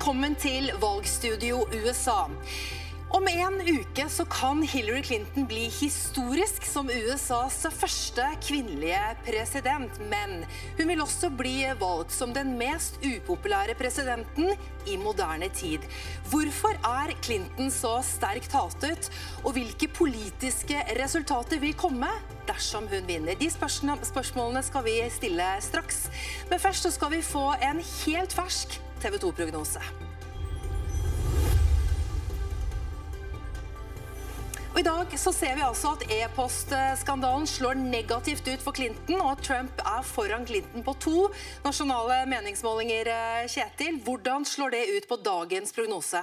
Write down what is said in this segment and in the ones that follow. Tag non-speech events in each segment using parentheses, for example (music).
Velkommen til valgstudio USA. Om en uke så kan Hillary Clinton bli historisk som USAs første kvinnelige president. Men hun vil også bli valgt som den mest upopulære presidenten i moderne tid. Hvorfor er Clinton så sterkt hatet, og hvilke politiske resultater vil komme dersom hun vinner? De spørsmålene skal vi stille straks. Men først så skal vi få en helt fersk TV 2-prognose. Og I dag så ser vi altså at e-postskandalen slår negativt ut for Clinton, og at Trump er foran Clinton på to nasjonale meningsmålinger. Kjetil, hvordan slår det ut på dagens prognose?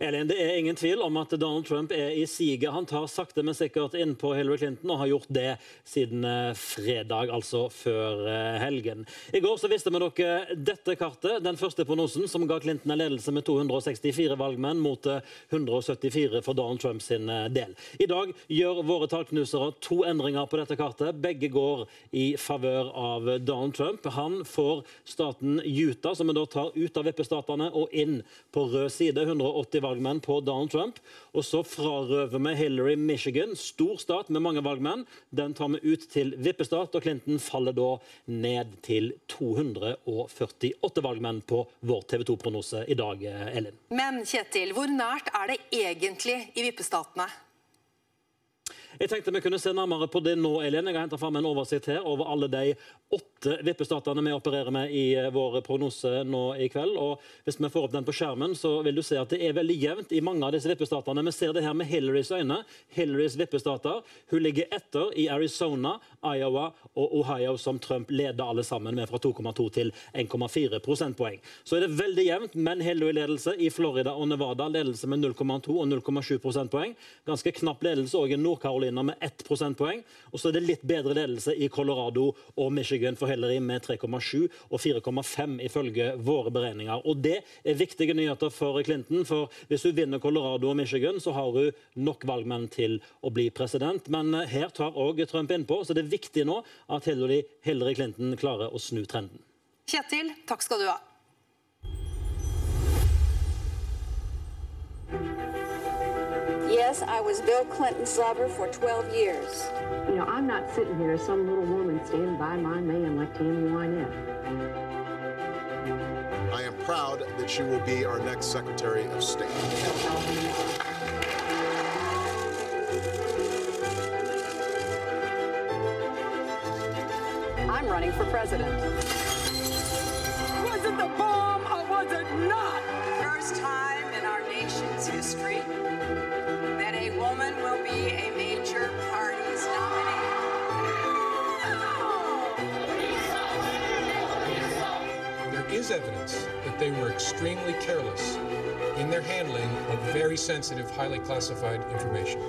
Elin, Det er ingen tvil om at Donald Trump er i siget. Han tar sakte, men sikkert inn på Hillary Clinton og har gjort det siden eh, fredag, altså før eh, helgen. I går så visste vi dere dette kartet, den første prognosen, som ga Clinton en ledelse med 264 valgmenn mot 174 eh, for Donald Trump sin del. I dag gjør våre tallknusere to endringer på dette kartet. Begge går i favør av Donald Trump. Han får staten Utah, som vi da tar ut av vippestatene og inn på rød side. 180 valgmenn på Donald Trump. Og så frarøver vi Hillary Michigan, stor stat med mange valgmenn. Den tar vi ut til vippestat, og Clinton faller da ned til 248 valgmenn på vår TV 2-prognose i dag, Ellen. Men Kjetil, hvor nært er det egentlig i vippestatene? Jeg tenkte vi kunne se nærmere på det nå, Elin. Jeg har hentet fram en oversikt her over alle de åtte vippestatene vi opererer med i eh, vår prognose nå i kveld. Og Hvis vi får opp den på skjermen, så vil du se at det er veldig jevnt i mange av disse vippestatene. Vi ser det her med Hillarys øyne. Hillarys vippestater. Hun ligger etter i Arizona, Iowa og Ohio, som Trump leder alle sammen med fra 2,2 til 1,4 prosentpoeng. Så er det veldig jevnt, men Hillary-ledelse i Florida og Nevada. Ledelse med 0,2 og 0,7 prosentpoeng. Ganske knapp ledelse òg i Nord-Carolina Carolina med ett prosentpoeng. Og så er det litt bedre ledelse i Colorado og Michigan for Hillary med 3,7 og 4,5 ifølge våre beregninger. Og Det er viktige nyheter for Clinton, for hvis hun vinner Colorado og Michigan, så har hun nok valgmenn til å bli president. Men her tar òg Trump innpå, så det er viktig nå at Hillary Clinton klarer å snu trenden. Kjetil, takk skal du ha. Yes, I was Bill Clinton's lover for 12 years. You know, I'm not sitting here as some little woman standing by my man like Tammy Wynette. I am proud that she will be our next Secretary of State. I'm running for president. Be a major party's nominee. There is evidence that they were extremely careless in their handling of very sensitive, highly classified information.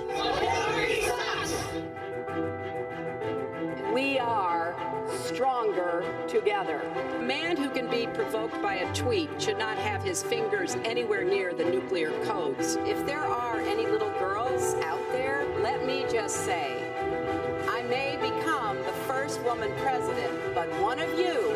We are stronger together. Provoked by a tweet should not have his fingers anywhere near the nuclear codes. If there are any little girls out there, let me just say, I may become the first woman president, but one of you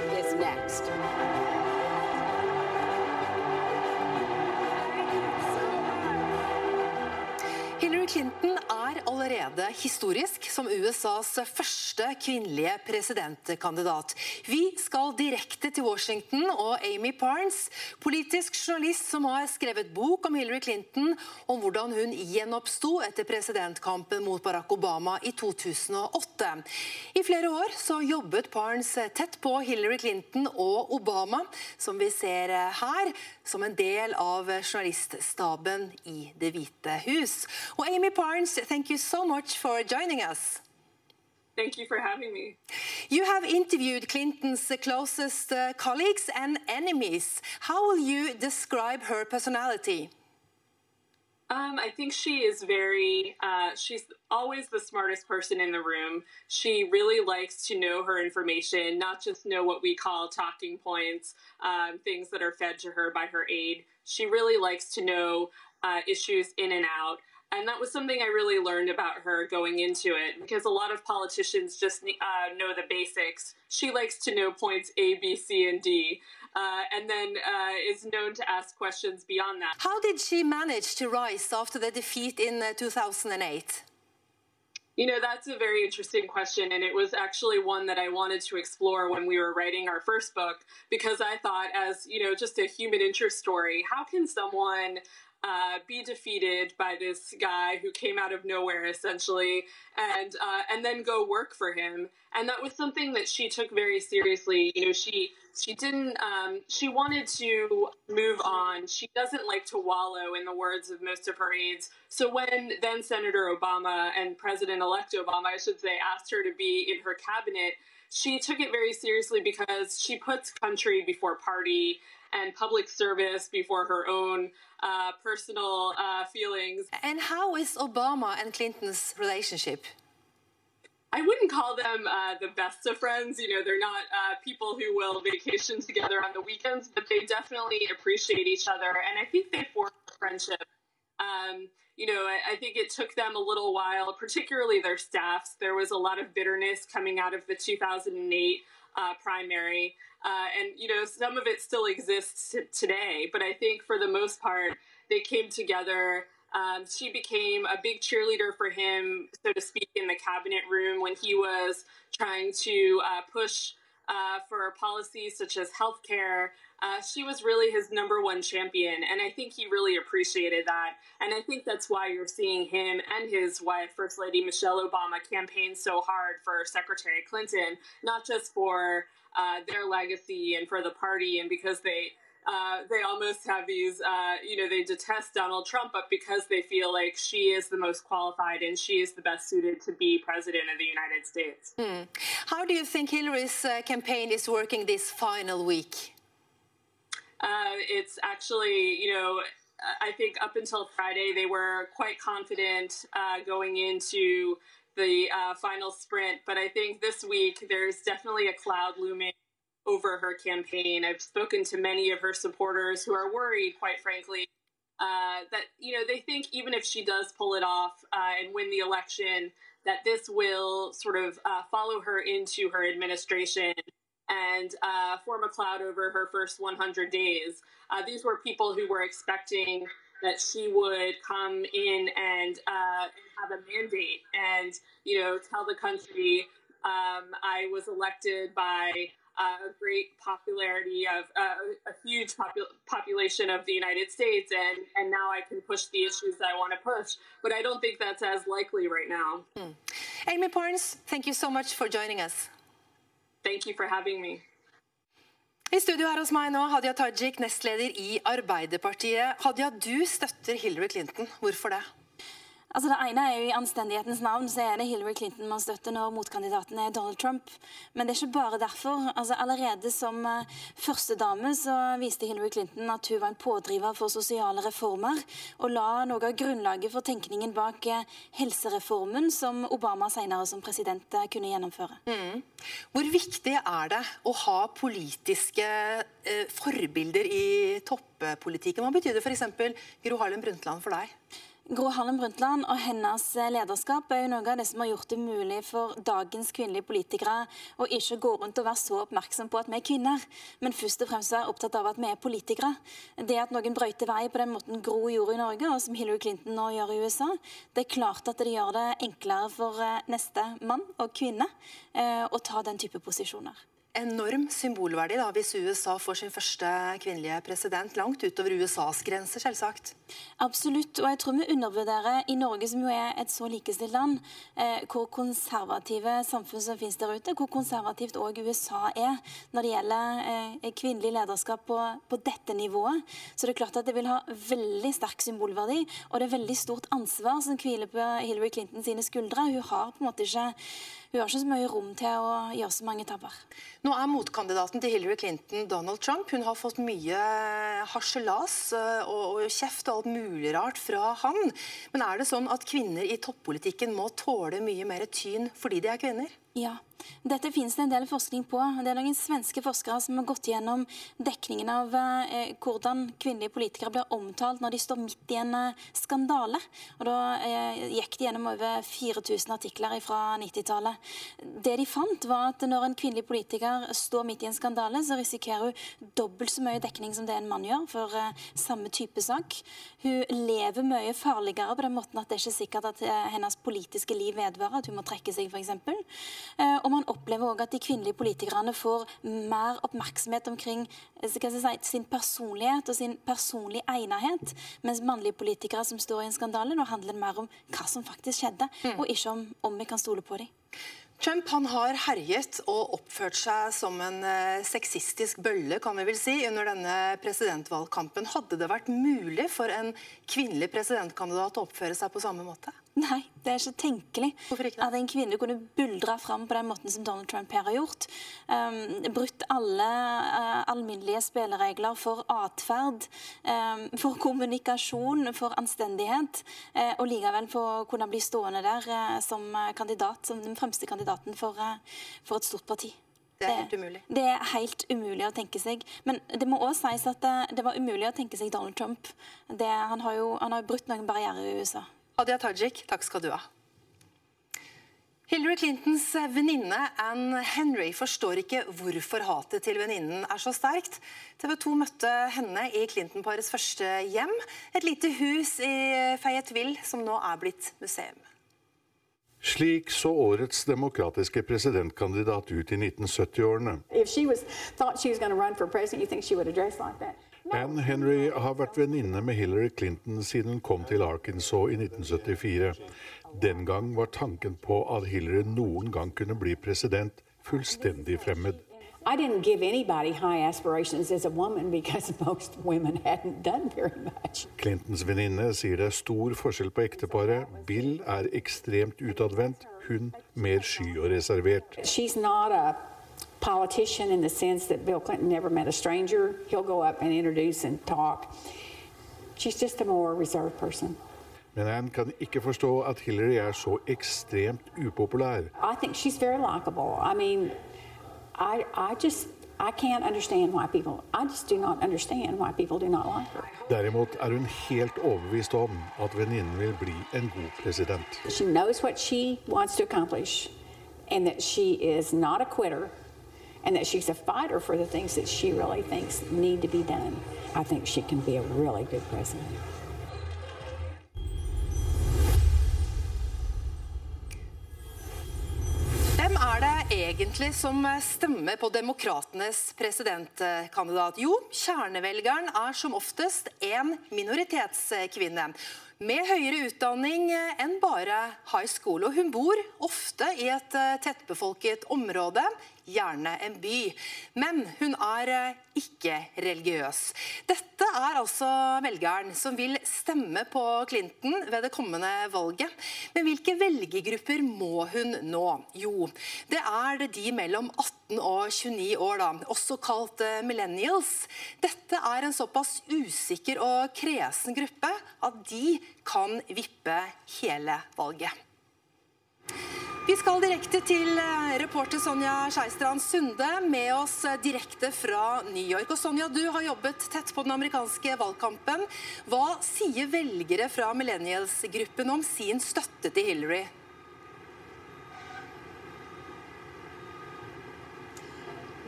allerede historisk som USAs første kvinnelige presidentkandidat. Vi skal direkte til Washington og Amy Parnes, politisk journalist som har skrevet bok om Hillary Clinton, om hvordan hun gjenoppsto etter presidentkampen mot Barack Obama i 2008. I flere år så jobbet Parnes tett på Hillary Clinton og Obama, som vi ser her, som en del av journaliststaben i Det hvite hus. Og Amy Parnes, thank you so much for joining us. Thank you for having me. You have interviewed Clinton's closest uh, colleagues and enemies. How will you describe her personality? Um, I think she is very, uh, she's always the smartest person in the room. She really likes to know her information, not just know what we call talking points, um, things that are fed to her by her aide. She really likes to know uh, issues in and out. And that was something I really learned about her going into it because a lot of politicians just uh, know the basics. She likes to know points A, B, C, and D. uh, and then uh, is known to ask questions beyond that. How did she manage to rise after the defeat in uh, 2008? You know, that's a very interesting question. And it was actually one that I wanted to explore when we were writing our first book, because I thought, as, you know, just a human interest story, how can someone uh, be defeated by this guy who came out of nowhere essentially, and uh, and then go work for him. And that was something that she took very seriously. You know, she she didn't. Um, she wanted to move on. She doesn't like to wallow, in the words of most of her aides. So when then Senator Obama and President-elect Obama, I should say, asked her to be in her cabinet. She took it very seriously because she puts country before party and public service before her own uh, personal uh, feelings. And how is Obama and Clinton's relationship? I wouldn't call them uh, the best of friends. You know, they're not uh, people who will vacation together on the weekends, but they definitely appreciate each other. And I think they formed a friendship. Um, you know, I, I, think it took them a little while, particularly their staffs. There was a lot of bitterness coming out of the 2008 uh, primary. Uh, and, you know, some of it still exists today. But I think for the most part, they came together. Um, she became a big cheerleader for him, so to speak, in the cabinet room when he was trying to uh, push uh, for policies such as health care. Uh, she was really his number one champion, and I think he really appreciated that. And I think that's why you're seeing him and his wife, First Lady Michelle Obama, campaign so hard for Secretary Clinton, not just for uh, their legacy and for the party, and because they uh, they almost have these, uh, you know, they detest Donald Trump, but because they feel like she is the most qualified and she is the best suited to be president of the United States. Hmm. How do you think Hillary's uh, campaign is working this final week? Uh, it's actually, you know, I think up until Friday they were quite confident uh, going into the uh, final sprint, but I think this week there's definitely a cloud looming over her campaign. I've spoken to many of her supporters who are worried, quite frankly, uh, that you know they think even if she does pull it off uh, and win the election, that this will sort of uh, follow her into her administration and uh, form a cloud over her first 100 days. Uh, these were people who were expecting that she would come in and uh, have a mandate and you know tell the country um, I was elected by a great popularity of uh, a huge popu- population of the United States, and, and now I can push the issues that I want to push. But I don't think that's as likely right now. Hmm. Amy Parnes, thank you so much for joining us. Thank you for having me. I studio her hos meg nå, Hadia Tajik, nestleder i Arbeiderpartiet. Hadia, du støtter Hillary Clinton. Hvorfor det? Altså Det ene er jo I anstendighetens navn så er det Hillary Clinton man støtter når motkandidaten er Donald Trump. Men det er ikke bare derfor. Altså Allerede som uh, førstedame så viste Hillary Clinton at hun var en pådriver for sosiale reformer, og la noe av grunnlaget for tenkningen bak uh, helsereformen som Obama senere som president uh, kunne gjennomføre. Mm. Hvor viktig er det å ha politiske forbilder i toppolitikken? Hva betyr det f.eks. Gro Harlem Brundtland for deg? Gro Harlem Brundtland og hennes lederskap er jo noe av det som har gjort det mulig for dagens kvinnelige politikere å ikke gå rundt og være så oppmerksom på at vi er kvinner, men først og fremst være opptatt av at vi er politikere. Det at noen brøyter vei på den måten Gro gjorde i Norge, og som Hillary Clinton nå gjør i USA, det er klart at det gjør det enklere for eh, neste mann og kvinne eh, å ta den type posisjoner enorm symbolverdi da, hvis USA får sin første kvinnelige president, langt utover USAs grenser, selvsagt. Absolutt, og jeg tror vi undervurderer i Norge, som jo er et så likestilt land, eh, hvor konservative samfunn som finnes der ute, hvor konservativt òg USA er når det gjelder eh, kvinnelig lederskap på, på, dette nivået. Så det er klart at det vil ha veldig sterk symbolverdi, og det er veldig stort ansvar som hviler på Hillary Clinton sine skuldre. Hun har på en måte ikke hun har ikke så mye rom til å gjøre så mange tabber. Nå er motkandidaten til Hillary Clinton Donald Trump. Hun har fått mye harselas eh, og kjeft og alt mulig rart fra han. Men er det sånn at kvinner i toppolitikken må tåle mye mer tyn fordi de er kvinner? Ja. Dette finnes det en del forskning på. Det er noen svenske forskere som har gått gjennom dekningen av eh, hvordan kvinnelige politikere blir omtalt når de står midt i en eh, skandale. Og Da eh, gikk de gjennom over 4000 artikler fra 90-tallet. Det de fant, var at når en kvinnelig politiker står midt i en skandale, så risikerer hun dobbelt så mye dekning som det en mann gjør for eh, samme type sak. Hun lever mye farligere på den måten at det er ikke sikkert at eh, hennes politiske liv vedvarer, at hun må trekke seg, f.eks. Eh, og man opplever òg at de kvinnelige politikerne får mer oppmerksomhet omkring eh, si, sin personlighet og sin personlige egnethet, mens mannlige politikere som står i en skandale, nå handler det mer om hva som faktisk skjedde, mm. og ikke om om vi kan stole på dem. Trump han har herjet og oppført seg som en uh, sexistisk bølle kan vi vel si, under denne presidentvalgkampen. Hadde det vært mulig for en kvinnelig presidentkandidat å oppføre seg på samme måte? Nei, det er ikke tenkelig at en kvinne kunne buldre fram på den måten som Donald Trump her har gjort. Um, brutt alle uh, alminnelige spilleregler for atferd, um, for kommunikasjon, for anstendighet, uh, og likevel få kunne bli stående der uh, som kandidat, som den fremste kandidaten for, for et stort parti. Det er helt umulig. Det er helt umulig å tenke seg. Men det må også sies at det, det var umulig å tenke seg Donald Trump. Det, han, har jo, han har brutt noen barrierer i USA. Hadia Tajik, takk skal du ha. Hillary Clintons venninne Anne Henry forstår ikke hvorfor hatet til venninnen er så sterkt. TV 2 møtte henne i Clinton-parets første hjem, et lite hus i Fayetteville som nå er blitt museum. Slik så årets demokratiske presidentkandidat ut i 1970-årene. Ann Henry har vært venninne med Hillary Clinton siden hun kom til Arkansas i 1974. Den gang var tanken på at Hillary noen gang kunne bli president, fullstendig fremmed. I didn't give anybody high aspirations as a woman because (laughs) most women hadn't done very much. Clintons venninne sier det er stor forskjell på ekteparet. Bill er ekstremt utadvendt, hun mer sky og reservert. She's not a politician in the sense that Bill Clinton never met a stranger. He'll go up and introduce and talk. She's just a more reserved person. Men kan ikke forstå at Hillary er så ekstremt upopulær. I think she's very likable. I mean, I, I just I can't understand why people I just do not understand why people do not like her. Derimot er hun helt overbevist om at venninnen vil bli en god president. She knows what she wants to accomplish and that she is not a quitter and that she's a fighter for the things that she really thinks need to be done, I think she can be a really good president. Hvem er det egentlig som stemmer på demokratenes presidentkandidat? Jo, kjernevelgeren er som oftest en minoritetskvinne med høyere utdanning enn bare high school. Og hun bor ofte i et tettbefolket område gjerne en by. Men hun er eh, ikke religiøs. Dette er altså velgeren som vil stemme på Clinton ved det kommende valget. Men hvilke velgergrupper må hun nå? Jo, det er de mellom 18 og 29 år, da, også kalt eh, millennials. Dette er en såpass usikker og kresen gruppe at de kan vippe hele valget. Vi skal direkte til eh, reporter Sonja Skeistrand Sunde, med oss eh, direkte fra New York. Og Sonja, du har jobbet tett på den amerikanske valgkampen. Hva sier velgere fra millennials-gruppen om sin støtte til Hillary?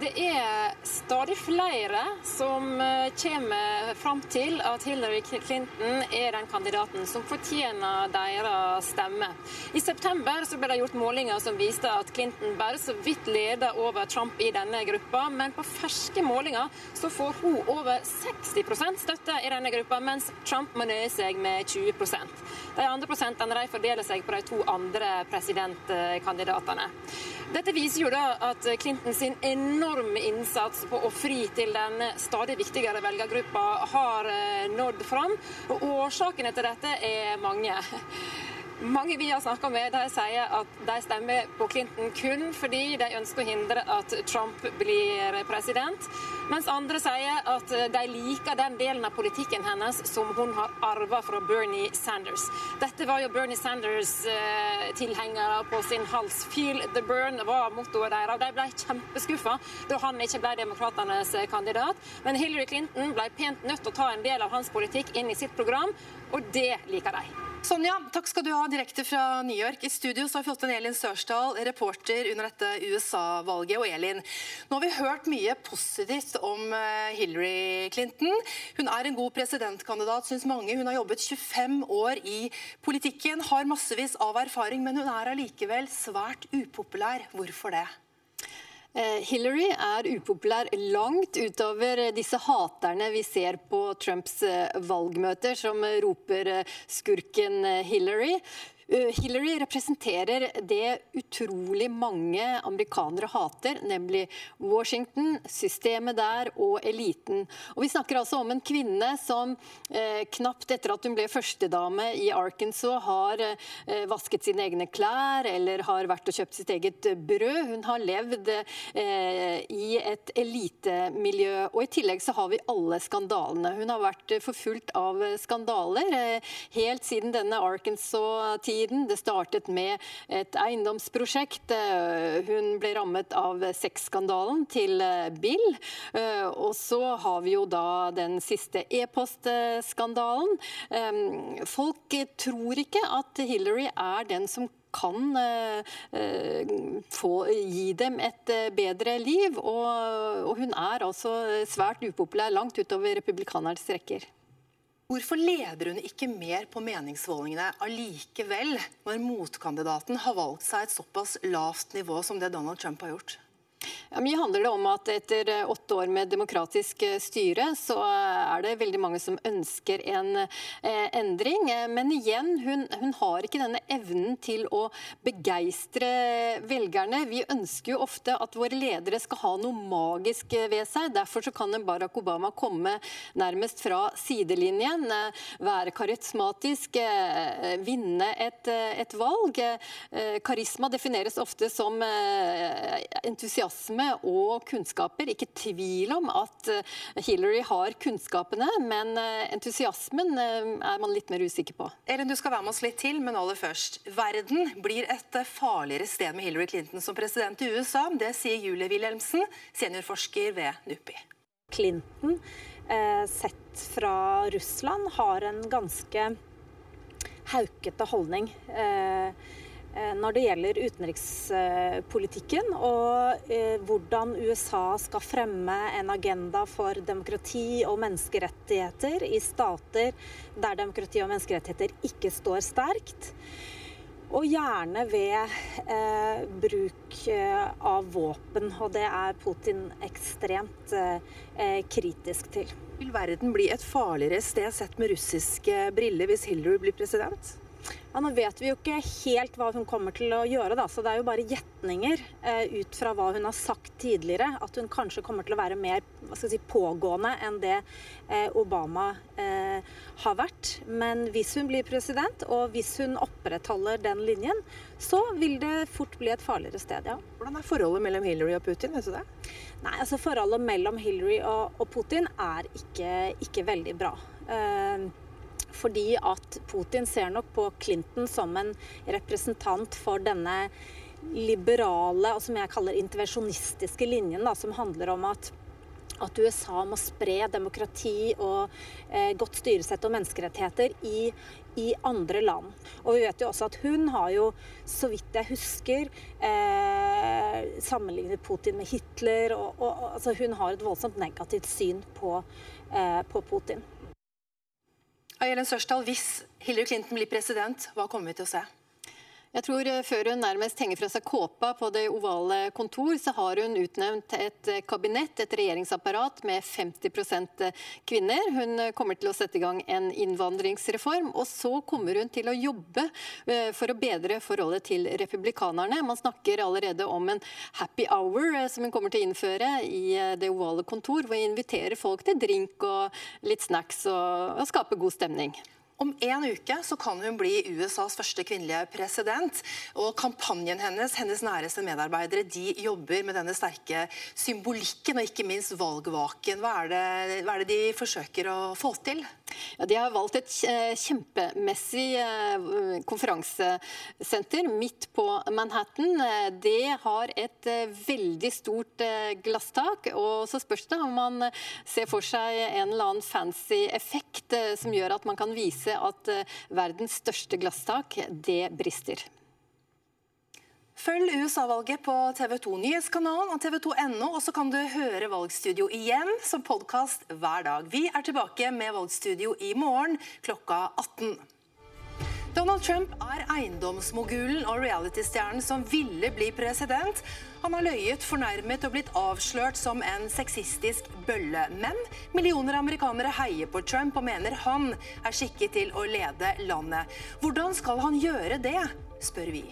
Det er stadig flere som eh, kommer fram til at Hillary Clinton er den kandidaten som fortjener deres stemme. I september ble det gjort målinger som viste at Clinton bare så vidt leder over Trump i denne gruppa, men på ferske målinger så får hun over 60% støtte i denne gruppa, mens Trump må nøye seg med 20% De andre prosentene de fordeler seg på de to andre presidentkandidatene. Dette viser jo da at Clinton sin enorme innsats på å fri til den stadig viktigere velgergruppa har eh, nådd fram. Og årsakene til dette er mange. Mange vi har snakka med, de sier at de stemmer på Clinton kun fordi de ønsker å hindre at Trump blir president. Mens andre sier at de liker den delen av politikken hennes som hun har arva fra Bernie Sanders. Dette var jo Bernie Sanders-tilhengere på sin hals. 'Feel the burn' var mottoet deres. De ble kjempeskuffa da han ikke ble demokratenes kandidat. Men Hillary Clinton ble pent nødt til å ta en del av hans politikk inn i sitt program, og det liker de. Sonja, takk skal du ha direkte fra New York. I studio så har vi fått en Elin Sørsdal, reporter under dette USA-valget. Og Elin, nå har vi hørt mye positivt om eh, Hillary Clinton. Hun er en god presidentkandidat, syns mange. Hun har jobbet 25 år i politikken, har massevis av erfaring, men hun er allikevel svært upopulær. Hvorfor det? Eh, Hillary er upopulær langt utover disse haterne vi ser på Trumps eh, valgmøter, som roper eh, 'skurken Hillary'. Eh, Hillary representerer det utrolig mange amerikanere hater, nemlig Washington, systemet der og eliten. Og Vi snakker altså om en kvinne som eh, knapt etter at hun ble førstedame i Arkansas, har eh, vasket sine egne klær eller har vært og kjøpt sitt eget brød. Hun har levd eh, i et elitemiljø. Og i tillegg så har vi alle skandalene. Hun har vært forfulgt av skandaler eh, helt siden denne Arkansas-tiden tiden. Det startet med et eiendomsprosjekt. Eh, hun ble rammet av sexskandalen til eh, Bill. Eh, og så har vi jo da den siste e-postskandalen. Folk tror ikke at Hillary er den som kan få, gi dem et bedre liv. Og, og hun er altså svært upopulær langt utover republikanernes rekker. Hvorfor leder hun ikke mer på meningsmålingene allikevel, når motkandidaten har valgt seg et såpass lavt nivå som det Donald Trump har gjort? Ja, mye handler det om at etter eh, åtte år med demokratisk eh, styre, så eh, er det veldig mange som ønsker en eh, endring. Men igjen, hun, hun, har ikke denne evnen til å begeistre velgerne. Vi ønsker jo ofte at våre ledere skal ha noe magisk ved seg. Derfor så kan en Barack Obama komme nærmest fra sidelinjen, være karismatisk, vinne et, et valg. Karisma defineres ofte som entusiasme og kunnskaper. Ikke tvil om at eh, Hillary har kunnskapene, men eh, entusiasmen eh, er man litt mer usikker på. Elin, du skal være med oss litt til, men aller først. Verden blir et farligere sted med Hillary Clinton som president i USA. Det sier Julie Wilhelmsen, seniorforsker ved NUPI. Clinton, sett fra Russland, har en ganske haukete holdning. Eh, Eh, når det gjelder utenrikspolitikken og eh, hvordan USA skal fremme en agenda for demokrati og menneskerettigheter i stater der demokrati og menneskerettigheter ikke står sterkt. Og gjerne ved eh, bruk eh, av våpen, og det er Putin ekstremt eh, kritisk til. Vil verden bli et farligere sted sett med russiske briller hvis Hillary blir president? Ja, nå vet vi jo ikke helt hva hun kommer til å gjøre, da, så det er jo bare gjetninger eh, ut fra hva hun har sagt tidligere. At hun kanskje kommer til å være mer si, pågående enn det eh, Obama eh, har vært. Men hvis hun blir president, og hvis hun opprettholder den linjen, så vil det fort bli et farligere sted, ja. Hvordan er forholdet mellom Hillary og Putin? vet du det? Nei, altså Forholdet mellom Hillary og, og Putin er ikke, ikke veldig bra. Uh, fordi at Putin ser nok på Clinton som en representant for denne liberale, og som jeg kaller intervensjonistiske linjen, da, som handler om at at USA må spre demokrati og eh, godt styresett og menneskerettigheter i, i, andre land. Og vi vet jo også at hun har jo, så vidt jeg husker, eh, sammenlignet Putin med Hitler. Og, og, altså hun har et voldsomt negativt syn på, eh, på Putin. Ayelen Sørsdal, hvis Hillary Clinton blir president, hva kommer vi til å se? Jeg tror eh, Før hun nærmest henger fra seg kåpa på det ovale kontor, så har hun utnevnt et eh, kabinett, et regjeringsapparat med 50 eh, kvinner. Hun kommer til å sette i gang en innvandringsreform. Og så kommer hun til å jobbe for å bedre forholdet til republikanerne. Man snakker allerede om en happy hour som hun kommer til å innføre i det ovale kontor, hvor hun inviterer folk til drink og litt snacks og, og skape god stemning. Om en uke så kan hun bli USAs første kvinnelige president. og Kampanjen hennes, hennes næreste medarbeidere, de jobber med denne sterke symbolikken og ikke minst valgvaken. Hva er det, hva er det de forsøker å få til? Ja, de har valgt et kjempemessig eh, konferansesenter midt på Manhattan. Det har et eh, veldig stort eh, glasstak. og Så spørs det om man ser for seg en eller annen fancy effekt som gjør at man kan vise vise at eh, verdens største glasstak, det brister. Følg USA-valget på TV 2 Nyhetskanalen og tv2.no, og så kan du høre Valgstudio igjen som podkast hver dag. Vi er tilbake med Valgstudio i morgen klokka 18. Donald Trump er eiendomsmogulen og realitystjernen som ville bli president. Han har løyet, fornærmet og blitt avslørt som en sexistisk bølle. Men millioner av amerikanere heier på Trump og mener han er skikket til å lede landet. Hvordan skal han gjøre det, spør vi.